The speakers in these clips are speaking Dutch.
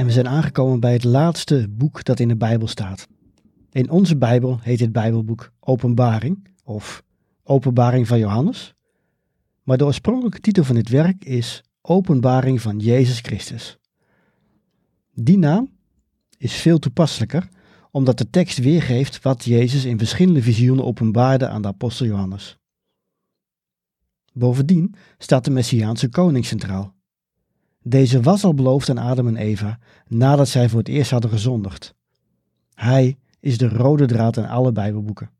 En we zijn aangekomen bij het laatste boek dat in de Bijbel staat. In onze Bijbel heet dit Bijbelboek Openbaring of Openbaring van Johannes. Maar de oorspronkelijke titel van dit werk is Openbaring van Jezus Christus. Die naam is veel toepasselijker omdat de tekst weergeeft wat Jezus in verschillende visioenen openbaarde aan de apostel Johannes. Bovendien staat de Messiaanse koning centraal. Deze was al beloofd aan Adam en Eva nadat zij voor het eerst hadden gezondigd. Hij is de rode draad in alle Bijbelboeken.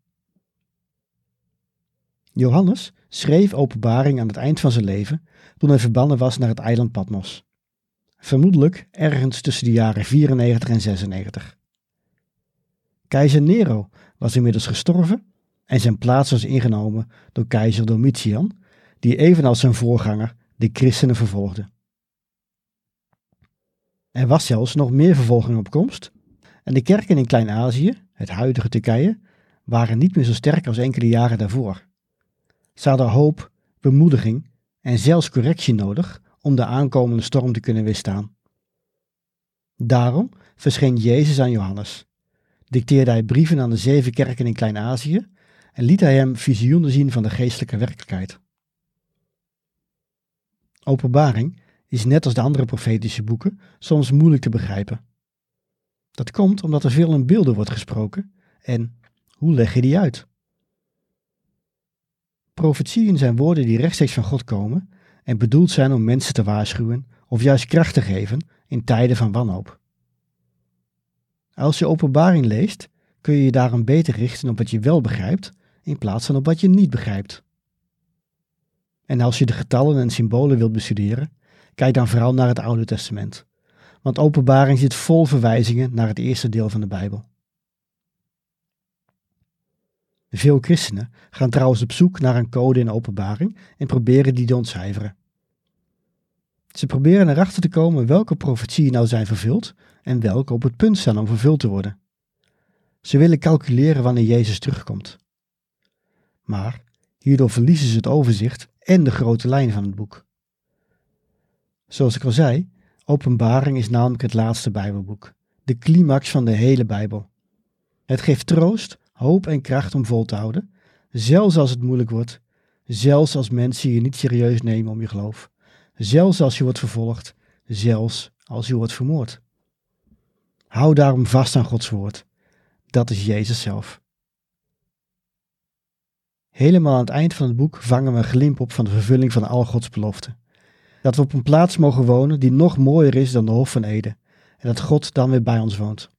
Johannes schreef Openbaring aan het eind van zijn leven toen hij verbannen was naar het eiland Patmos. Vermoedelijk ergens tussen de jaren 94 en 96. Keizer Nero was inmiddels gestorven en zijn plaats was ingenomen door keizer Domitian, die evenals zijn voorganger de christenen vervolgde. Er was zelfs nog meer vervolging op komst en de kerken in Klein-Azië, het huidige Turkije, waren niet meer zo sterk als enkele jaren daarvoor. Ze hadden hoop, bemoediging en zelfs correctie nodig om de aankomende storm te kunnen weerstaan. Daarom verscheen Jezus aan Johannes, dicteerde hij brieven aan de zeven kerken in Klein-Azië en liet hij hem visioenen zien van de geestelijke werkelijkheid. Openbaring is net als de andere profetische boeken soms moeilijk te begrijpen. Dat komt omdat er veel in beelden wordt gesproken en hoe leg je die uit? Profetieën zijn woorden die rechtstreeks van God komen en bedoeld zijn om mensen te waarschuwen of juist kracht te geven in tijden van wanhoop. Als je openbaring leest, kun je je daarom beter richten op wat je wel begrijpt in plaats van op wat je niet begrijpt. En als je de getallen en symbolen wilt bestuderen, kijk dan vooral naar het Oude Testament. Want openbaring zit vol verwijzingen naar het eerste deel van de Bijbel. Veel christenen gaan trouwens op zoek naar een code in openbaring en proberen die te ontcijferen. Ze proberen erachter te komen welke profetieën nou zijn vervuld en welke op het punt staan om vervuld te worden. Ze willen calculeren wanneer Jezus terugkomt. Maar hierdoor verliezen ze het overzicht en de grote lijn van het boek. Zoals ik al zei, Openbaring is namelijk het laatste Bijbelboek, de climax van de hele Bijbel. Het geeft troost, hoop en kracht om vol te houden, zelfs als het moeilijk wordt, zelfs als mensen je niet serieus nemen om je geloof, zelfs als je wordt vervolgd, zelfs als je wordt vermoord. Hou daarom vast aan Gods woord. Dat is Jezus zelf. Helemaal aan het eind van het boek vangen we een glimp op van de vervulling van al Gods beloften. Dat we op een plaats mogen wonen die nog mooier is dan de Hof van Eden. En dat God dan weer bij ons woont.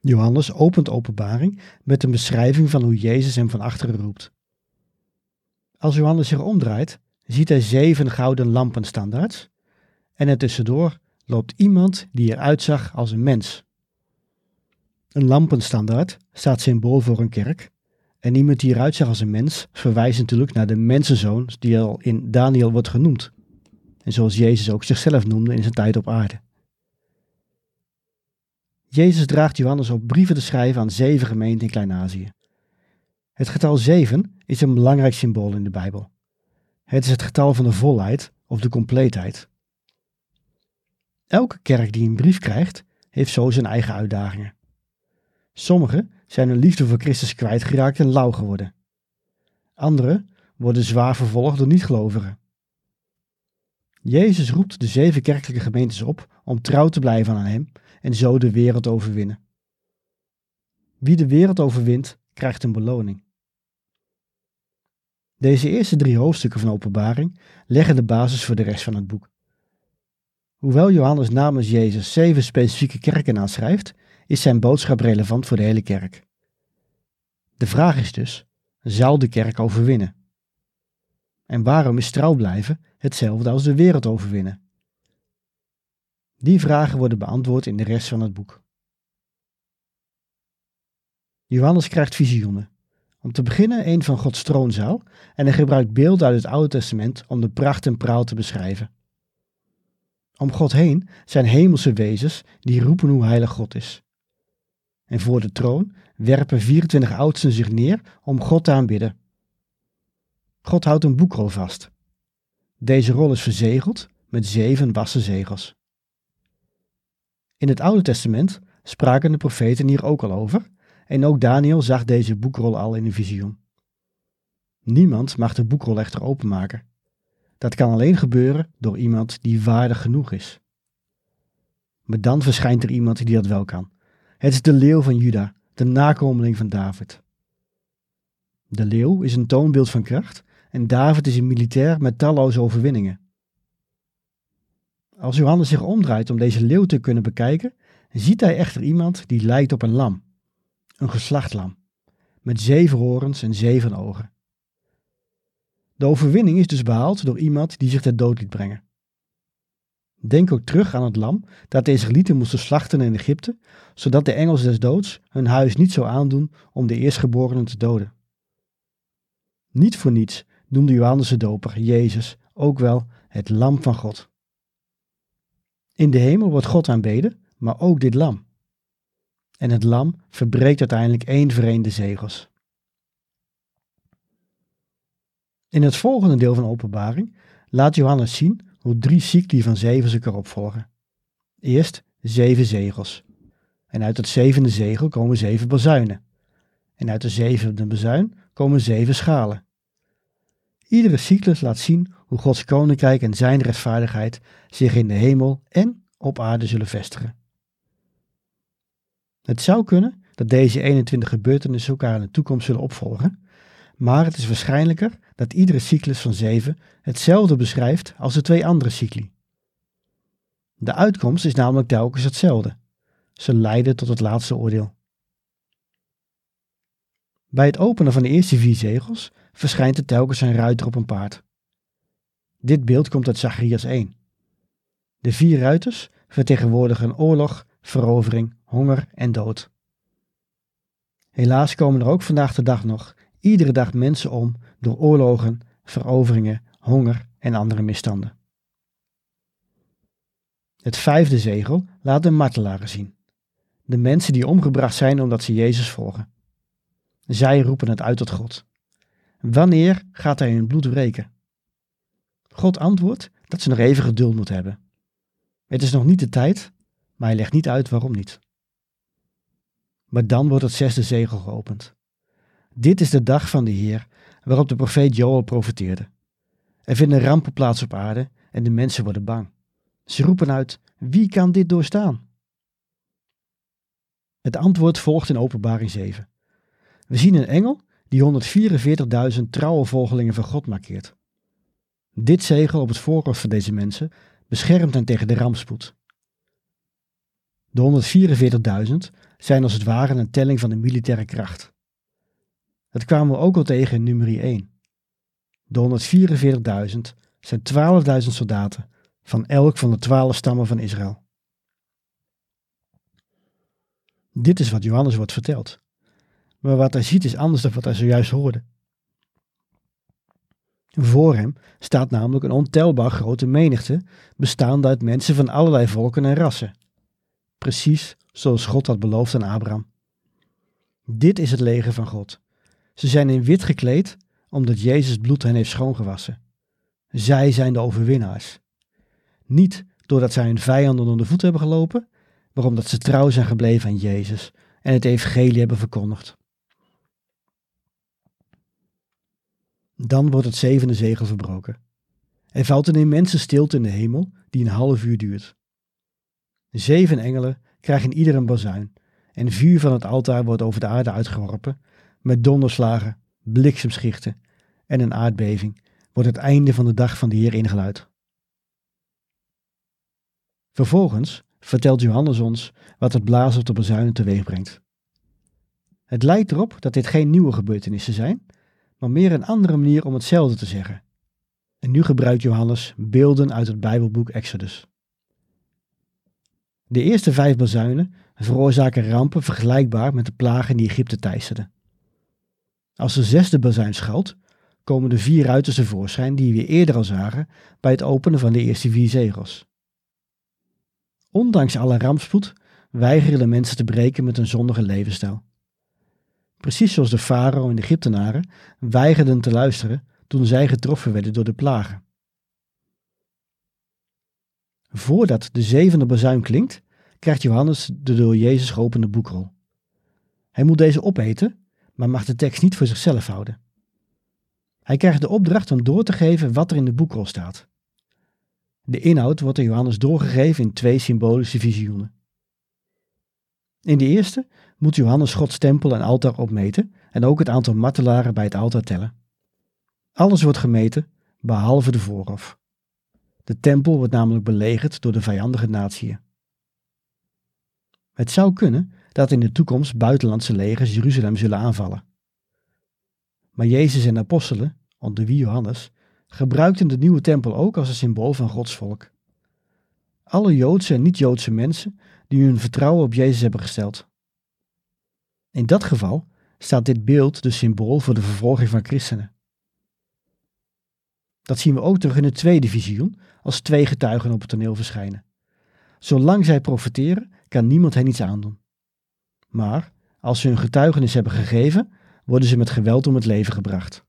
Johannes opent openbaring met een beschrijving van hoe Jezus hem van achteren roept. Als Johannes zich omdraait, ziet hij zeven gouden lampen standaards en er tussendoor loopt iemand die eruit zag als een mens. Een lampenstandaard staat symbool voor een kerk en iemand die eruit zag als een mens verwijst natuurlijk naar de mensenzoon die al in Daniel wordt genoemd. En zoals Jezus ook zichzelf noemde in zijn tijd op aarde. Jezus draagt Johannes op brieven te schrijven aan zeven gemeenten in Klein-Azië. Het getal zeven is een belangrijk symbool in de Bijbel. Het is het getal van de volheid of de compleetheid. Elke kerk die een brief krijgt, heeft zo zijn eigen uitdagingen. Sommigen zijn hun liefde voor Christus kwijtgeraakt en lauw geworden. Anderen worden zwaar vervolgd door niet-gelovigen. Jezus roept de zeven kerkelijke gemeentes op om trouw te blijven aan Hem en zo de wereld overwinnen. Wie de wereld overwint, krijgt een beloning. Deze eerste drie hoofdstukken van Openbaring leggen de basis voor de rest van het boek. Hoewel Johannes namens Jezus zeven specifieke kerken aanschrijft, is zijn boodschap relevant voor de hele kerk. De vraag is dus: zal de kerk overwinnen? En waarom is trouw blijven hetzelfde als de wereld overwinnen? Die vragen worden beantwoord in de rest van het boek. Johannes krijgt visioenen. Om te beginnen een van Gods troonzaal en hij gebruikt beelden uit het Oude Testament om de pracht en praal te beschrijven. Om God heen zijn hemelse wezens die roepen hoe heilig God is. En voor de troon werpen 24 oudsten zich neer om God te aanbidden. God houdt een boekrol vast. Deze rol is verzegeld met zeven wassen zegels. In het Oude Testament spraken de profeten hier ook al over, en ook Daniel zag deze boekrol al in een visioen. Niemand mag de boekrol echter openmaken. Dat kan alleen gebeuren door iemand die waardig genoeg is. Maar dan verschijnt er iemand die dat wel kan. Het is de leeuw van Juda, de nakomeling van David. De leeuw is een toonbeeld van kracht en David is een militair met talloze overwinningen. Als Johannes zich omdraait om deze leeuw te kunnen bekijken, ziet hij echter iemand die lijkt op een lam, een geslachtlam, met zeven horens en zeven ogen. De overwinning is dus behaald door iemand die zich ter dood liet brengen. Denk ook terug aan het lam dat de Israëlieten moesten slachten in Egypte, zodat de engels des doods hun huis niet zou aandoen om de eerstgeborenen te doden. Niet voor niets noemde Johannes de Doper Jezus ook wel het lam van God. In de hemel wordt God aanbeden, maar ook dit lam. En het lam verbreekt uiteindelijk één vereende zegels. In het volgende deel van openbaring laat Johannes zien hoe drie cycli van zeven elkaar opvolgen. Eerst zeven zegels. En uit het zevende zegel komen zeven bazuinen. En uit de zevende bazuin komen zeven schalen. Iedere cyclus laat zien hoe Gods koninkrijk en zijn rechtvaardigheid zich in de hemel en op aarde zullen vestigen. Het zou kunnen dat deze 21 gebeurtenissen elkaar in de toekomst zullen opvolgen, maar het is waarschijnlijker dat iedere cyclus van zeven hetzelfde beschrijft als de twee andere cycli. De uitkomst is namelijk telkens hetzelfde. Ze leiden tot het laatste oordeel. Bij het openen van de eerste vier zegels verschijnt er telkens een ruiter op een paard. Dit beeld komt uit Zacharias 1. De vier ruiters vertegenwoordigen oorlog, verovering, honger en dood. Helaas komen er ook vandaag de dag nog iedere dag mensen om door oorlogen, veroveringen, honger en andere misstanden. Het vijfde zegel laat de martelaren zien. De mensen die omgebracht zijn omdat ze Jezus volgen. Zij roepen het uit tot God. Wanneer gaat hij hun bloed wreken? God antwoordt dat ze nog even geduld moeten hebben. Het is nog niet de tijd, maar hij legt niet uit waarom niet. Maar dan wordt het zesde zegel geopend. Dit is de dag van de Heer, waarop de profeet Joel profeteerde. Er vinden rampen plaats op aarde en de mensen worden bang. Ze roepen uit: Wie kan dit doorstaan? Het antwoord volgt in Openbaring 7. We zien een engel die 144.000 trouwe volgelingen van God markeert. Dit zegel op het voorhoofd van deze mensen beschermt hen tegen de rampspoed. De 144.000 zijn als het ware een telling van de militaire kracht. Dat kwamen we ook al tegen in nummer 1. De 144.000 zijn 12.000 soldaten van elk van de twaalf stammen van Israël. Dit is wat Johannes wordt verteld. Maar wat hij ziet is anders dan wat hij zojuist hoorde. Voor hem staat namelijk een ontelbaar grote menigte, bestaande uit mensen van allerlei volken en rassen. Precies zoals God had beloofd aan Abraham. Dit is het leger van God. Ze zijn in wit gekleed, omdat Jezus bloed hen heeft schoongewassen. Zij zijn de overwinnaars. Niet doordat zij hun vijanden onder de voet hebben gelopen, maar omdat ze trouw zijn gebleven aan Jezus en het evangelie hebben verkondigd. Dan wordt het zevende zegel verbroken. Er valt een immense stilte in de hemel die een half uur duurt. Zeven engelen krijgen ieder een bazuin en vuur van het altaar wordt over de aarde uitgeworpen met donderslagen, bliksemschichten en een aardbeving wordt het einde van de dag van de Heer ingeluid. Vervolgens vertelt Johannes ons wat het blazen op de bazuinen teweeg brengt. Het lijkt erop dat dit geen nieuwe gebeurtenissen zijn, maar meer een andere manier om hetzelfde te zeggen. En nu gebruikt Johannes beelden uit het Bijbelboek Exodus. De eerste vijf bazuinen veroorzaken rampen vergelijkbaar met de plagen die Egypte teisterden. Als de zesde bazuin schalt, komen de vier ruiters tevoorschijn die we eerder al zagen bij het openen van de eerste vier zegels. Ondanks alle rampspoed weigeren de mensen te breken met hun zondige levensstijl. Precies zoals de farao en de Egyptenaren weigerden te luisteren toen zij getroffen werden door de plagen. Voordat de zevende bazuin klinkt, krijgt Johannes de door Jezus geopende boekrol. Hij moet deze opeten, maar mag de tekst niet voor zichzelf houden. Hij krijgt de opdracht om door te geven wat er in de boekrol staat. De inhoud wordt aan Johannes doorgegeven in twee symbolische visioenen. In de eerste moet Johannes Gods tempel en altaar opmeten en ook het aantal martelaren bij het altaar tellen. Alles wordt gemeten, behalve de voorhof. De tempel wordt namelijk belegerd door de vijandige natieën. Het zou kunnen dat in de toekomst buitenlandse legers Jeruzalem zullen aanvallen. Maar Jezus en apostelen, onder wie Johannes, gebruikten de nieuwe tempel ook als een symbool van Gods volk. Alle Joodse en niet-Joodse mensen die hun vertrouwen op Jezus hebben gesteld. In dat geval staat dit beeld de symbool voor de vervolging van christenen. Dat zien we ook terug in het tweede visioen, als twee getuigen op het toneel verschijnen. Zolang zij profiteren, kan niemand hen iets aandoen. Maar als ze hun getuigenis hebben gegeven, worden ze met geweld om het leven gebracht.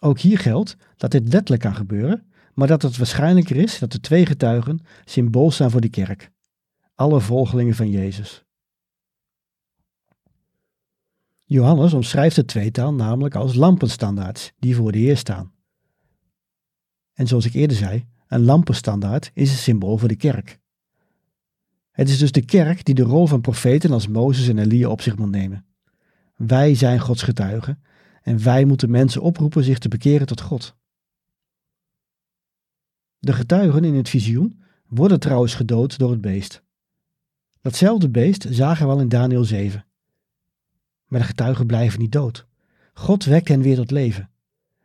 Ook hier geldt dat dit letterlijk kan gebeuren, maar dat het waarschijnlijker is dat de twee getuigen symbool staan voor de kerk, alle volgelingen van Jezus. Johannes omschrijft het tweetaal namelijk als lampenstandaards die voor de Heer staan. En zoals ik eerder zei, een lampenstandaard is een symbool voor de kerk. Het is dus de kerk die de rol van profeten als Mozes en Elia op zich moet nemen. Wij zijn Gods getuigen en wij moeten mensen oproepen zich te bekeren tot God. De getuigen in het visioen worden trouwens gedood door het beest. Datzelfde beest zagen we al in Daniel 7. Maar de getuigen blijven niet dood. God wekt hen weer tot leven.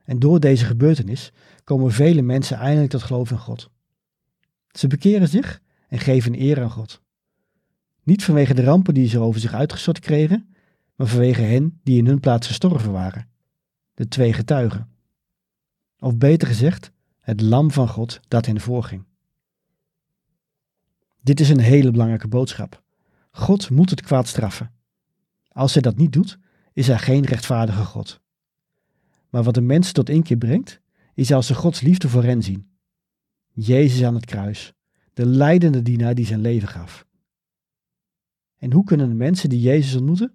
En door deze gebeurtenis komen vele mensen eindelijk tot geloof in God. Ze bekeren zich en geven eer aan God. Niet vanwege de rampen die ze over zich uitgestort kregen, maar vanwege hen die in hun plaats gestorven waren. De twee getuigen. Of beter gezegd, het lam van God dat hen voorging. Dit is een hele belangrijke boodschap. God moet het kwaad straffen. Als hij dat niet doet, is hij geen rechtvaardige God. Maar wat de mensen tot inkeer brengt, is als ze Gods liefde voor hen zien. Jezus aan het kruis, de leidende dienaar die zijn leven gaf. En hoe kunnen de mensen die Jezus ontmoeten?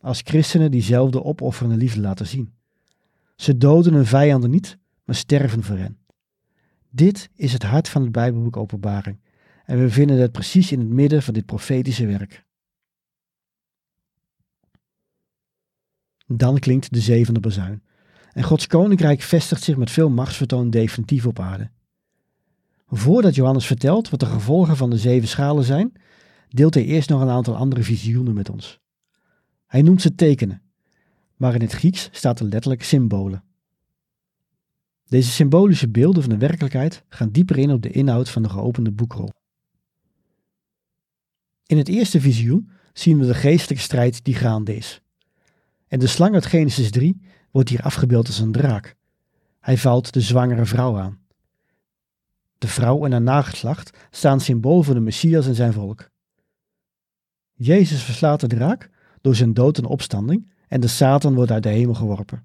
Als christenen diezelfde opofferende liefde laten zien. Ze doden hun vijanden niet, maar sterven voor hen. Dit is het hart van het Bijbelboek Openbaring en we vinden het precies in het midden van dit profetische werk. Dan klinkt de zevende bazuin en Gods koninkrijk vestigt zich met veel machtsvertoon definitief op aarde. Voordat Johannes vertelt wat de gevolgen van de zeven schalen zijn, deelt hij eerst nog een aantal andere visioenen met ons. Hij noemt ze tekenen, maar in het Grieks staat er letterlijk symbolen. Deze symbolische beelden van de werkelijkheid gaan dieper in op de inhoud van de geopende boekrol. In het eerste visioen zien we de geestelijke strijd die gaande is. En de slang uit Genesis 3 wordt hier afgebeeld als een draak. Hij valt de zwangere vrouw aan. De vrouw en haar nageslacht staan symbool voor de Messias en zijn volk. Jezus verslaat de draak door zijn dood en opstanding en de Satan wordt uit de hemel geworpen.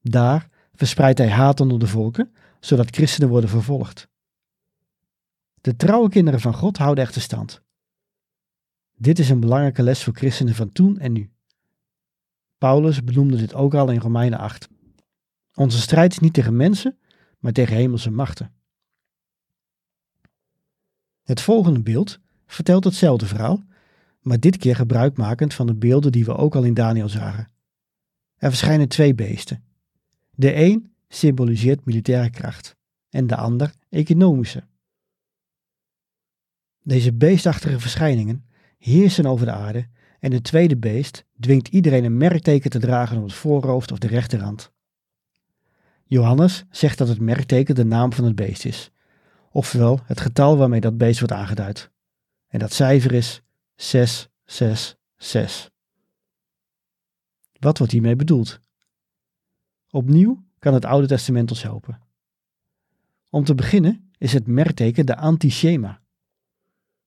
Daar verspreidt hij haat onder de volken, zodat christenen worden vervolgd. De trouwe kinderen van God houden echter stand. Dit is een belangrijke les voor christenen van toen en nu. Paulus benoemde dit ook al in Romeinen 8. Onze strijd is niet tegen mensen, maar tegen hemelse machten. Het volgende beeld vertelt hetzelfde verhaal, maar dit keer gebruikmakend van de beelden die we ook al in Daniel zagen. Er verschijnen twee beesten. De een symboliseert militaire kracht en de ander economische. Deze beestachtige verschijningen heersen over de aarde en de tweede beest dwingt iedereen een merkteken te dragen op het voorhoofd of de rechterhand. Johannes zegt dat het merkteken de naam van het beest is, oftewel het getal waarmee dat beest wordt aangeduid. En dat cijfer is 666. Wat wordt hiermee bedoeld? Opnieuw kan het Oude Testament ons helpen. Om te beginnen is het merkteken de anti-schema.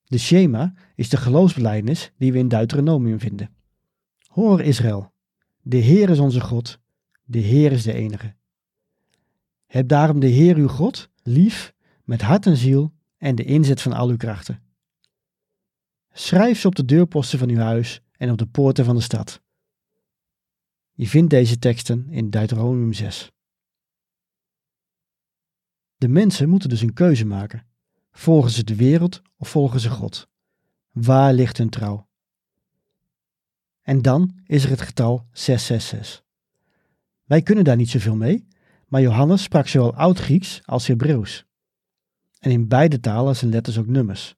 De schema is de geloofsbelijdenis die we in Deuteronomium vinden. Hoor Israël, de Heer is onze God, de Heer is de enige. Heb daarom de Heer uw God lief met hart en ziel en de inzet van al uw krachten. Schrijf ze op de deurposten van uw huis en op de poorten van de stad. Je vindt deze teksten in Deuteronomium 6. De mensen moeten dus een keuze maken. Volgen ze de wereld of volgen ze God? Waar ligt hun trouw? En dan is er het getal 666. Wij kunnen daar niet zoveel mee, maar Johannes sprak zowel Oud-Grieks als Hebreeuws. En in beide talen zijn letters ook nummers.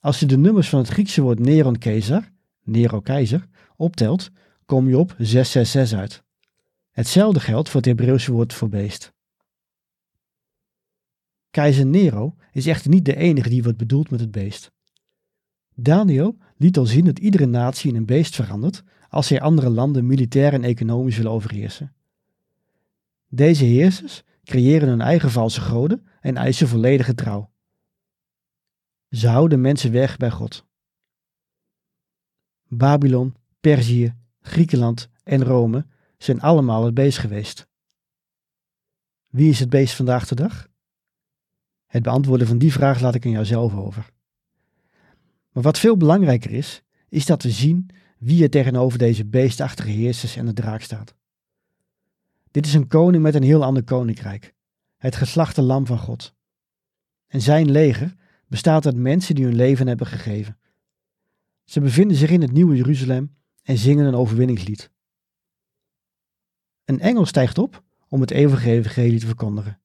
Als je de nummers van het Griekse woord Neron keizer, Nero keizer, optelt, kom je op 666 uit. Hetzelfde geldt voor het Hebreeuwse woord voor beest. Keizer Nero is echter niet de enige die wordt bedoeld met het beest. Daniel liet al zien dat iedere natie in een beest verandert als zij andere landen militair en economisch willen overheersen. Deze heersers creëren hun eigen valse goden en eisen volledige trouw. Ze houden mensen weg bij God. Babylon, Perzië, Griekenland en Rome zijn allemaal het beest geweest. Wie is het beest vandaag de dag? Het beantwoorden van die vraag laat ik aan jou zelf over. Maar wat veel belangrijker is, is dat we zien wie er tegenover deze beestachtige heersers en de draak staat. Dit is een koning met een heel ander koninkrijk, het geslachte lam van God. En zijn leger bestaat uit mensen die hun leven hebben gegeven. Ze bevinden zich in het nieuwe Jeruzalem en zingen een overwinningslied. Een engel stijgt op om het evangelie te verkondigen.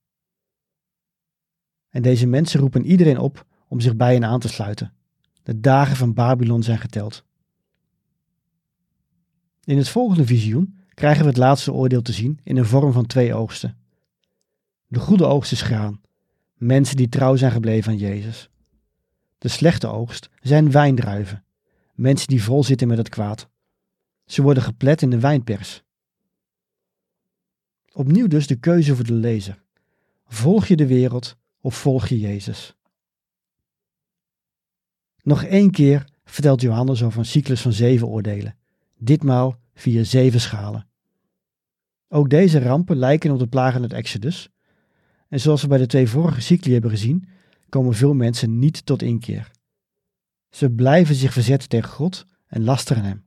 En deze mensen roepen iedereen op om zich bij hen aan te sluiten. De dagen van Babylon zijn geteld. In het volgende visioen krijgen we het laatste oordeel te zien in de vorm van twee oogsten. De goede oogst is graan, mensen die trouw zijn gebleven aan Jezus. De slechte oogst zijn wijndruiven, mensen die vol zitten met het kwaad. Ze worden geplet in de wijnpers. Opnieuw dus de keuze voor de lezer. Volg je de wereld of volg je Jezus? Nog één keer vertelt Johannes over een cyclus van zeven oordelen, ditmaal via zeven schalen. Ook deze rampen lijken op de plagen uit Exodus, en zoals we bij de twee vorige cycli hebben gezien, komen veel mensen niet tot inkeer. Ze blijven zich verzetten tegen God en lasteren hem.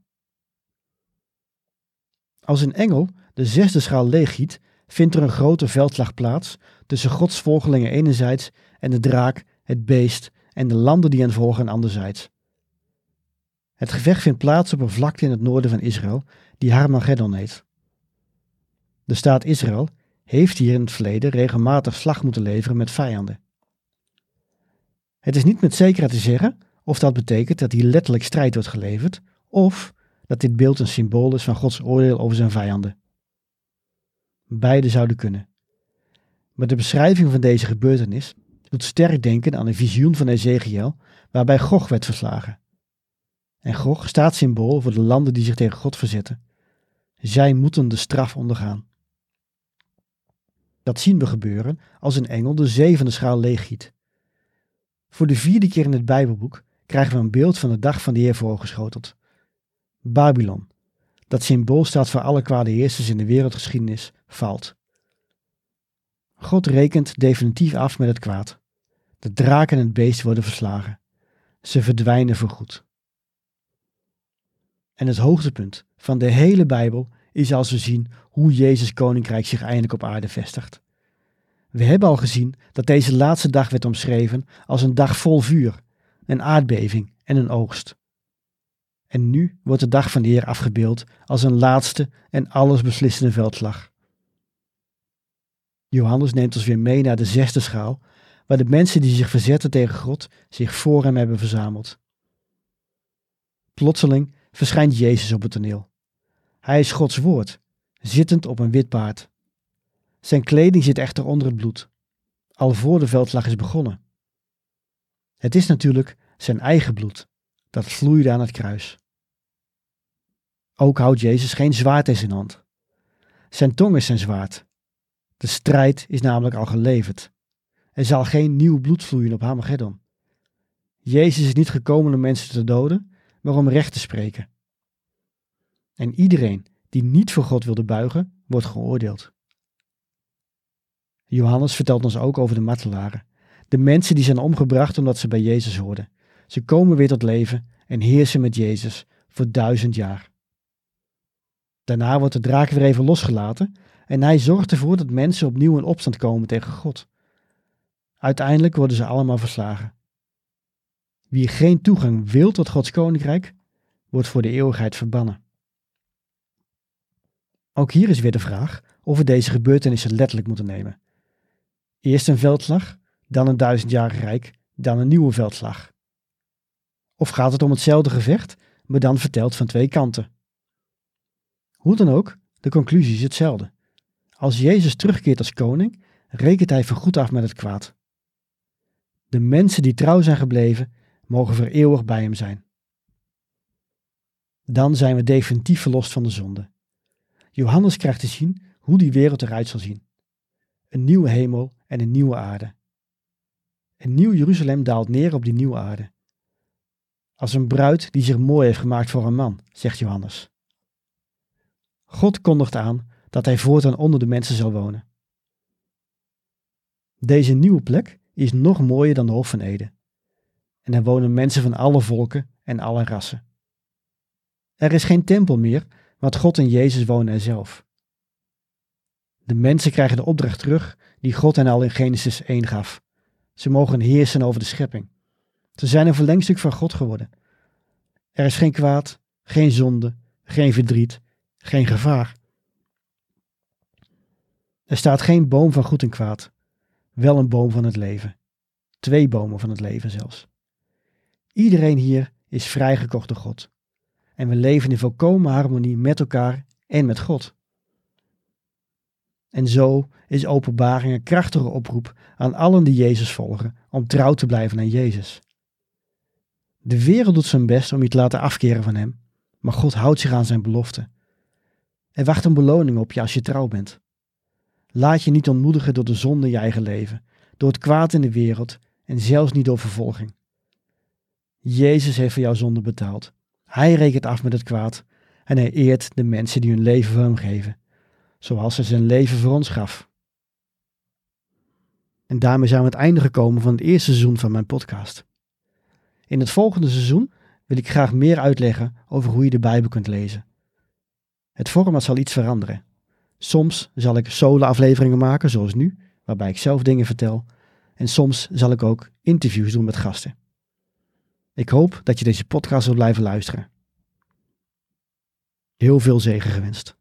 Als een engel de zesde schaal leeggiet, vindt er een grote veldslag plaats tussen Gods volgelingen enerzijds en de draak, het beest en de landen die hen volgen anderzijds. Het gevecht vindt plaats op een vlakte in het noorden van Israël, die Harmageddon heet. De staat Israël heeft hier in het verleden regelmatig slag moeten leveren met vijanden. Het is niet met zekerheid te zeggen of dat betekent dat hier letterlijk strijd wordt geleverd, of dat dit beeld een symbool is van Gods oordeel over zijn vijanden. Beide zouden kunnen. Maar de beschrijving van deze gebeurtenis doet sterk denken aan een visioen van Ezekiel waarbij Gog werd verslagen. En Gog staat symbool voor de landen die zich tegen God verzetten. Zij moeten de straf ondergaan. Dat zien we gebeuren als een engel de zevende schaal leeggiet. Voor de vierde keer in het Bijbelboek krijgen we een beeld van de dag van de Heer voorgeschoteld. Babylon, dat symbool staat voor alle kwade heersers in de wereldgeschiedenis, valt. God rekent definitief af met het kwaad. De draak en het beest worden verslagen. Ze verdwijnen voorgoed. En het hoogtepunt van de hele Bijbel is als we zien hoe Jezus koninkrijk zich eindelijk op aarde vestigt. We hebben al gezien dat deze laatste dag werd omschreven als een dag vol vuur, een aardbeving en een oogst. En nu wordt de dag van de Heer afgebeeld als een laatste en allesbeslissende veldslag. Johannes neemt ons weer mee naar de zesde schaal, waar de mensen die zich verzetten tegen God zich voor hem hebben verzameld. Plotseling verschijnt Jezus op het toneel. Hij is Gods woord, zittend op een wit paard. Zijn kleding zit echter onder het bloed, al voor de veldslag is begonnen. Het is natuurlijk zijn eigen bloed, dat vloeide aan het kruis. Ook houdt Jezus geen zwaard in zijn hand. Zijn tong is zijn zwaard. De strijd is namelijk al geleverd. Er zal geen nieuw bloed vloeien op Hamageddon. Jezus is niet gekomen om mensen te doden, maar om recht te spreken. En iedereen die niet voor God wilde buigen, wordt geoordeeld. Johannes vertelt ons ook over de martelaren, de mensen die zijn omgebracht omdat ze bij Jezus hoorden. Ze komen weer tot leven en heersen met Jezus voor duizend jaar. Daarna wordt de draak weer even losgelaten en hij zorgt ervoor dat mensen opnieuw in opstand komen tegen God. Uiteindelijk worden ze allemaal verslagen. Wie geen toegang wil tot Gods koninkrijk, wordt voor de eeuwigheid verbannen. Ook hier is weer de vraag of we deze gebeurtenissen letterlijk moeten nemen. Eerst een veldslag, dan een duizendjarig rijk, dan een nieuwe veldslag. Of gaat het om hetzelfde gevecht, maar dan verteld van twee kanten? Hoe dan ook, de conclusie is hetzelfde. Als Jezus terugkeert als koning, rekent hij vergoed af met het kwaad. De mensen die trouw zijn gebleven, mogen voor eeuwig bij hem zijn. Dan zijn we definitief verlost van de zonde. Johannes krijgt te zien hoe die wereld eruit zal zien. Een nieuwe hemel en een nieuwe aarde. Een nieuw Jeruzalem daalt neer op die nieuwe aarde. Als een bruid die zich mooi heeft gemaakt voor een man, zegt Johannes. God kondigt aan dat hij voortaan onder de mensen zal wonen. Deze nieuwe plek is nog mooier dan de Hof van Eden. En er wonen mensen van alle volken en alle rassen. Er is geen tempel meer, want God en Jezus wonen er zelf. De mensen krijgen de opdracht terug die God hen al in Genesis 1 gaf. Ze mogen heersen over de schepping. Ze zijn een verlengstuk van God geworden. Er is geen kwaad, geen zonde, geen verdriet, geen gevaar. Er staat geen boom van goed en kwaad, wel een boom van het leven. Twee bomen van het leven zelfs. Iedereen hier is vrijgekocht door God. En we leven in volkomen harmonie met elkaar en met God. En zo is openbaring een krachtige oproep aan allen die Jezus volgen om trouw te blijven aan Jezus. De wereld doet zijn best om je te laten afkeren van Hem, maar God houdt zich aan zijn belofte. Er wacht een beloning op je als je trouw bent. Laat je niet ontmoedigen door de zonde in je eigen leven, door het kwaad in de wereld en zelfs niet door vervolging. Jezus heeft voor jouw zonde betaald. Hij rekent af met het kwaad en hij eert de mensen die hun leven voor hem geven, zoals hij zijn leven voor ons gaf. En daarmee zijn we aan het einde gekomen van het eerste seizoen van mijn podcast. In het volgende seizoen wil ik graag meer uitleggen over hoe je de Bijbel kunt lezen. Het format zal iets veranderen. Soms zal ik solo-afleveringen maken, zoals nu, waarbij ik zelf dingen vertel. En soms zal ik ook interviews doen met gasten. Ik hoop dat je deze podcast zult blijven luisteren. Heel veel zegen gewenst.